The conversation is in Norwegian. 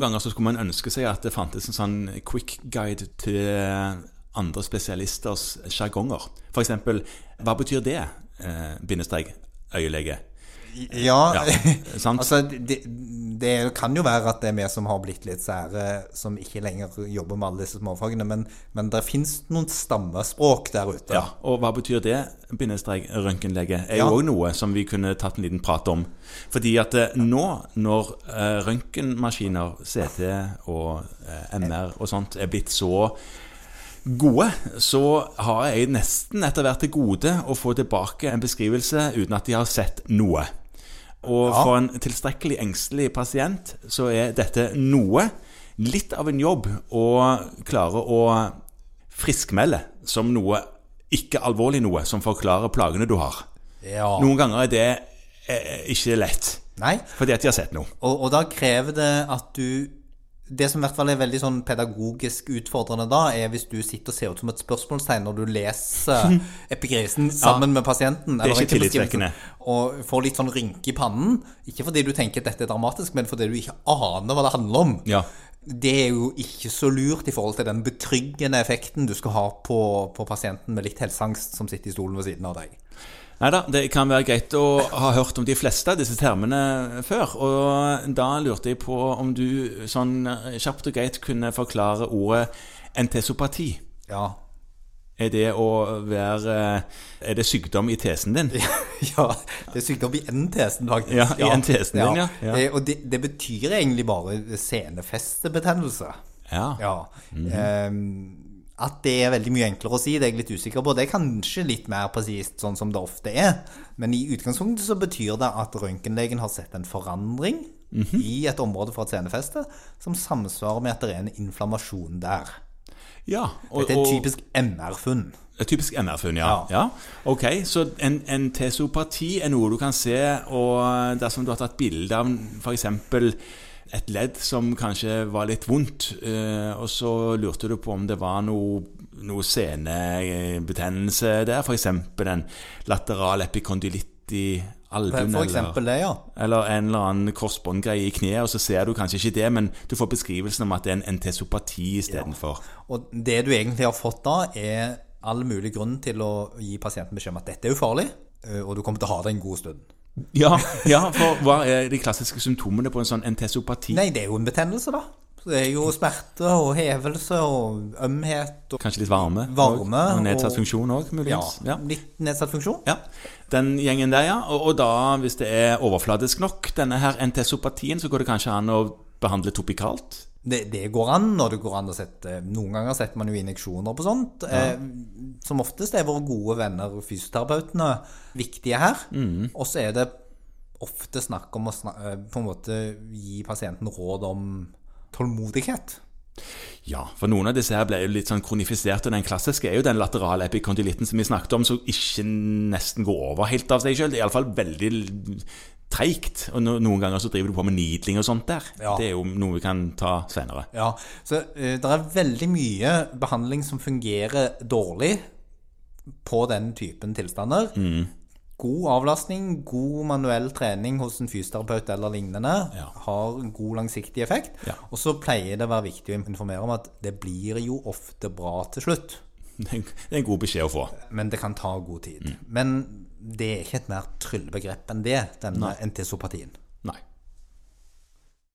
noen ganger så skulle man ønske seg at det fantes en sånn quick guide til andre spesialisters sjargonger. F.eks.: Hva betyr det? Eh, bindestrek øyelege. Ja, altså det, det kan jo være at det er vi som har blitt litt sære, som ikke lenger jobber med alle disse småfagene, men, men det fins noen stammespråk der ute. Ja, Og hva betyr det? Bindestrek røntgenlege er jo òg noe som vi kunne tatt en liten prat om. Fordi at eh, nå, når eh, røntgenmaskiner, CT og eh, MR og sånt er blitt så gode, så har jeg nesten etter hvert til gode å få tilbake en beskrivelse uten at de har sett noe. Og Ja. for en tilstrekkelig engstelig pasient så er dette noe litt av en jobb å klare å friskmelde som noe ikke alvorlig noe som forklarer plagene du har. Ja. Noen ganger er det eh, ikke lett, Nei, fordi at de har sett noe. og, og da krever det at du Det som i hvert fall er veldig sånn pedagogisk utfordrende da, er hvis du sitter og ser ut som et spørsmålstegn når du leser epigrisen sammen med pasienten. Det er ikke tillitvekkende. Og får litt sånn rynke i pannen. Ikke fordi du tenker at dette er dramatisk, men fordi du ikke aner hva det handler om. Ja. Det er jo ikke så lurt i forhold til den betryggende effekten du skal ha på, på pasienten med litt helseangst som sitter i stolen ved siden av deg. Nei da, det kan være greit å ha hørt om de fleste av disse termene før. Og da lurte jeg på om du sånn kjapt og greit kunne forklare ordet entesopati. Ja. Er det å være Er det sykdom i tesen din? ja, det er sykdom i N-tesen, faktisk. Ja, i N-tesen din, ja. Ja. Eh, Og det, det betyr egentlig bare senefestebetennelse. Ja. Ja. Eh, at det er veldig mye enklere å si, det er jeg litt usikker på. Det er kanskje litt mer presist, sånn som det ofte er. Men i utgangspunktet så betyr det at røntgenlegen har sett en forandring Mhm. i et område fra et senefeste som samsvarer med at det er en inflammasjon der. Ja. Og, Dette er et typisk MR-funn. Et typisk MR-funn, ja. Ja. ja. Ok, Så en, en tesopati er noe du kan se, og dersom du har tatt bilde av f.eks. et ledd som kanskje var litt vondt, eh, og så lurte du på om det var noe, noe senebetennelse der, f.eks. en lateral epikondylitt i albuen, For eksempel det, ja. eller en eller annen korsbåndgreie i kneet, og så ser du kanskje ikke det, men du får beskrivelsen om at det er en entesopati istedenfor. Og det du egentlig har fått da, er all mulig grunn til å gi pasienten beskjed om at dette er ufarlig, og du kommer til å ha det en god stund. Ja, ja, for hva er de klassiske symptomene på en sånn entesopati? Nei, det er jo en betennelse, da. Så det er jo smerte og hevelse og ømhet og Kanskje litt varme? Varme Og, og nedsatt funksjon òg, ja, muligens? Ja. litt nedsatt funksjon. ja. Den gjengen der, ja. Og, og da, hvis det er overfladisk nok, denne her entesopatien, så går det kanskje an å behandle topikalt? Det, det går an, og det går an å sette Noen ganger setter man jo injeksjoner på sånt. Eh, som oftest er våre gode venner fysioterapeutene viktige her. Mm. Og så er det ofte snakk om å snak, eh, på en måte gi pasienten råd om tålmodighet. Ja, for noen av disse her ble jo litt sånn kronifisert, og den klassiske er jo den laterale epikondylitten som vi snakket om, som ikke nesten går over helt av seg sjøl. Det er iallfall veldig treigt. Og noen ganger så driver du på med needling og sånt der. Ja. Det er jo noe vi kan ta senere. Ja, så uh, det er veldig mye behandling som fungerer dårlig på den typen tilstander. God avlastning, god manuell trening hos en fysioterapeut eller lignende Ja. har god langsiktig effekt. Ja. Og så pleier det å være viktig å informere om at det blir jo ofte bra til slutt. Det er en- god beskjed å få. Men det kan ta god tid. Men det er ikke et mer tryllebegrep enn det, denne entesopatien. Nei.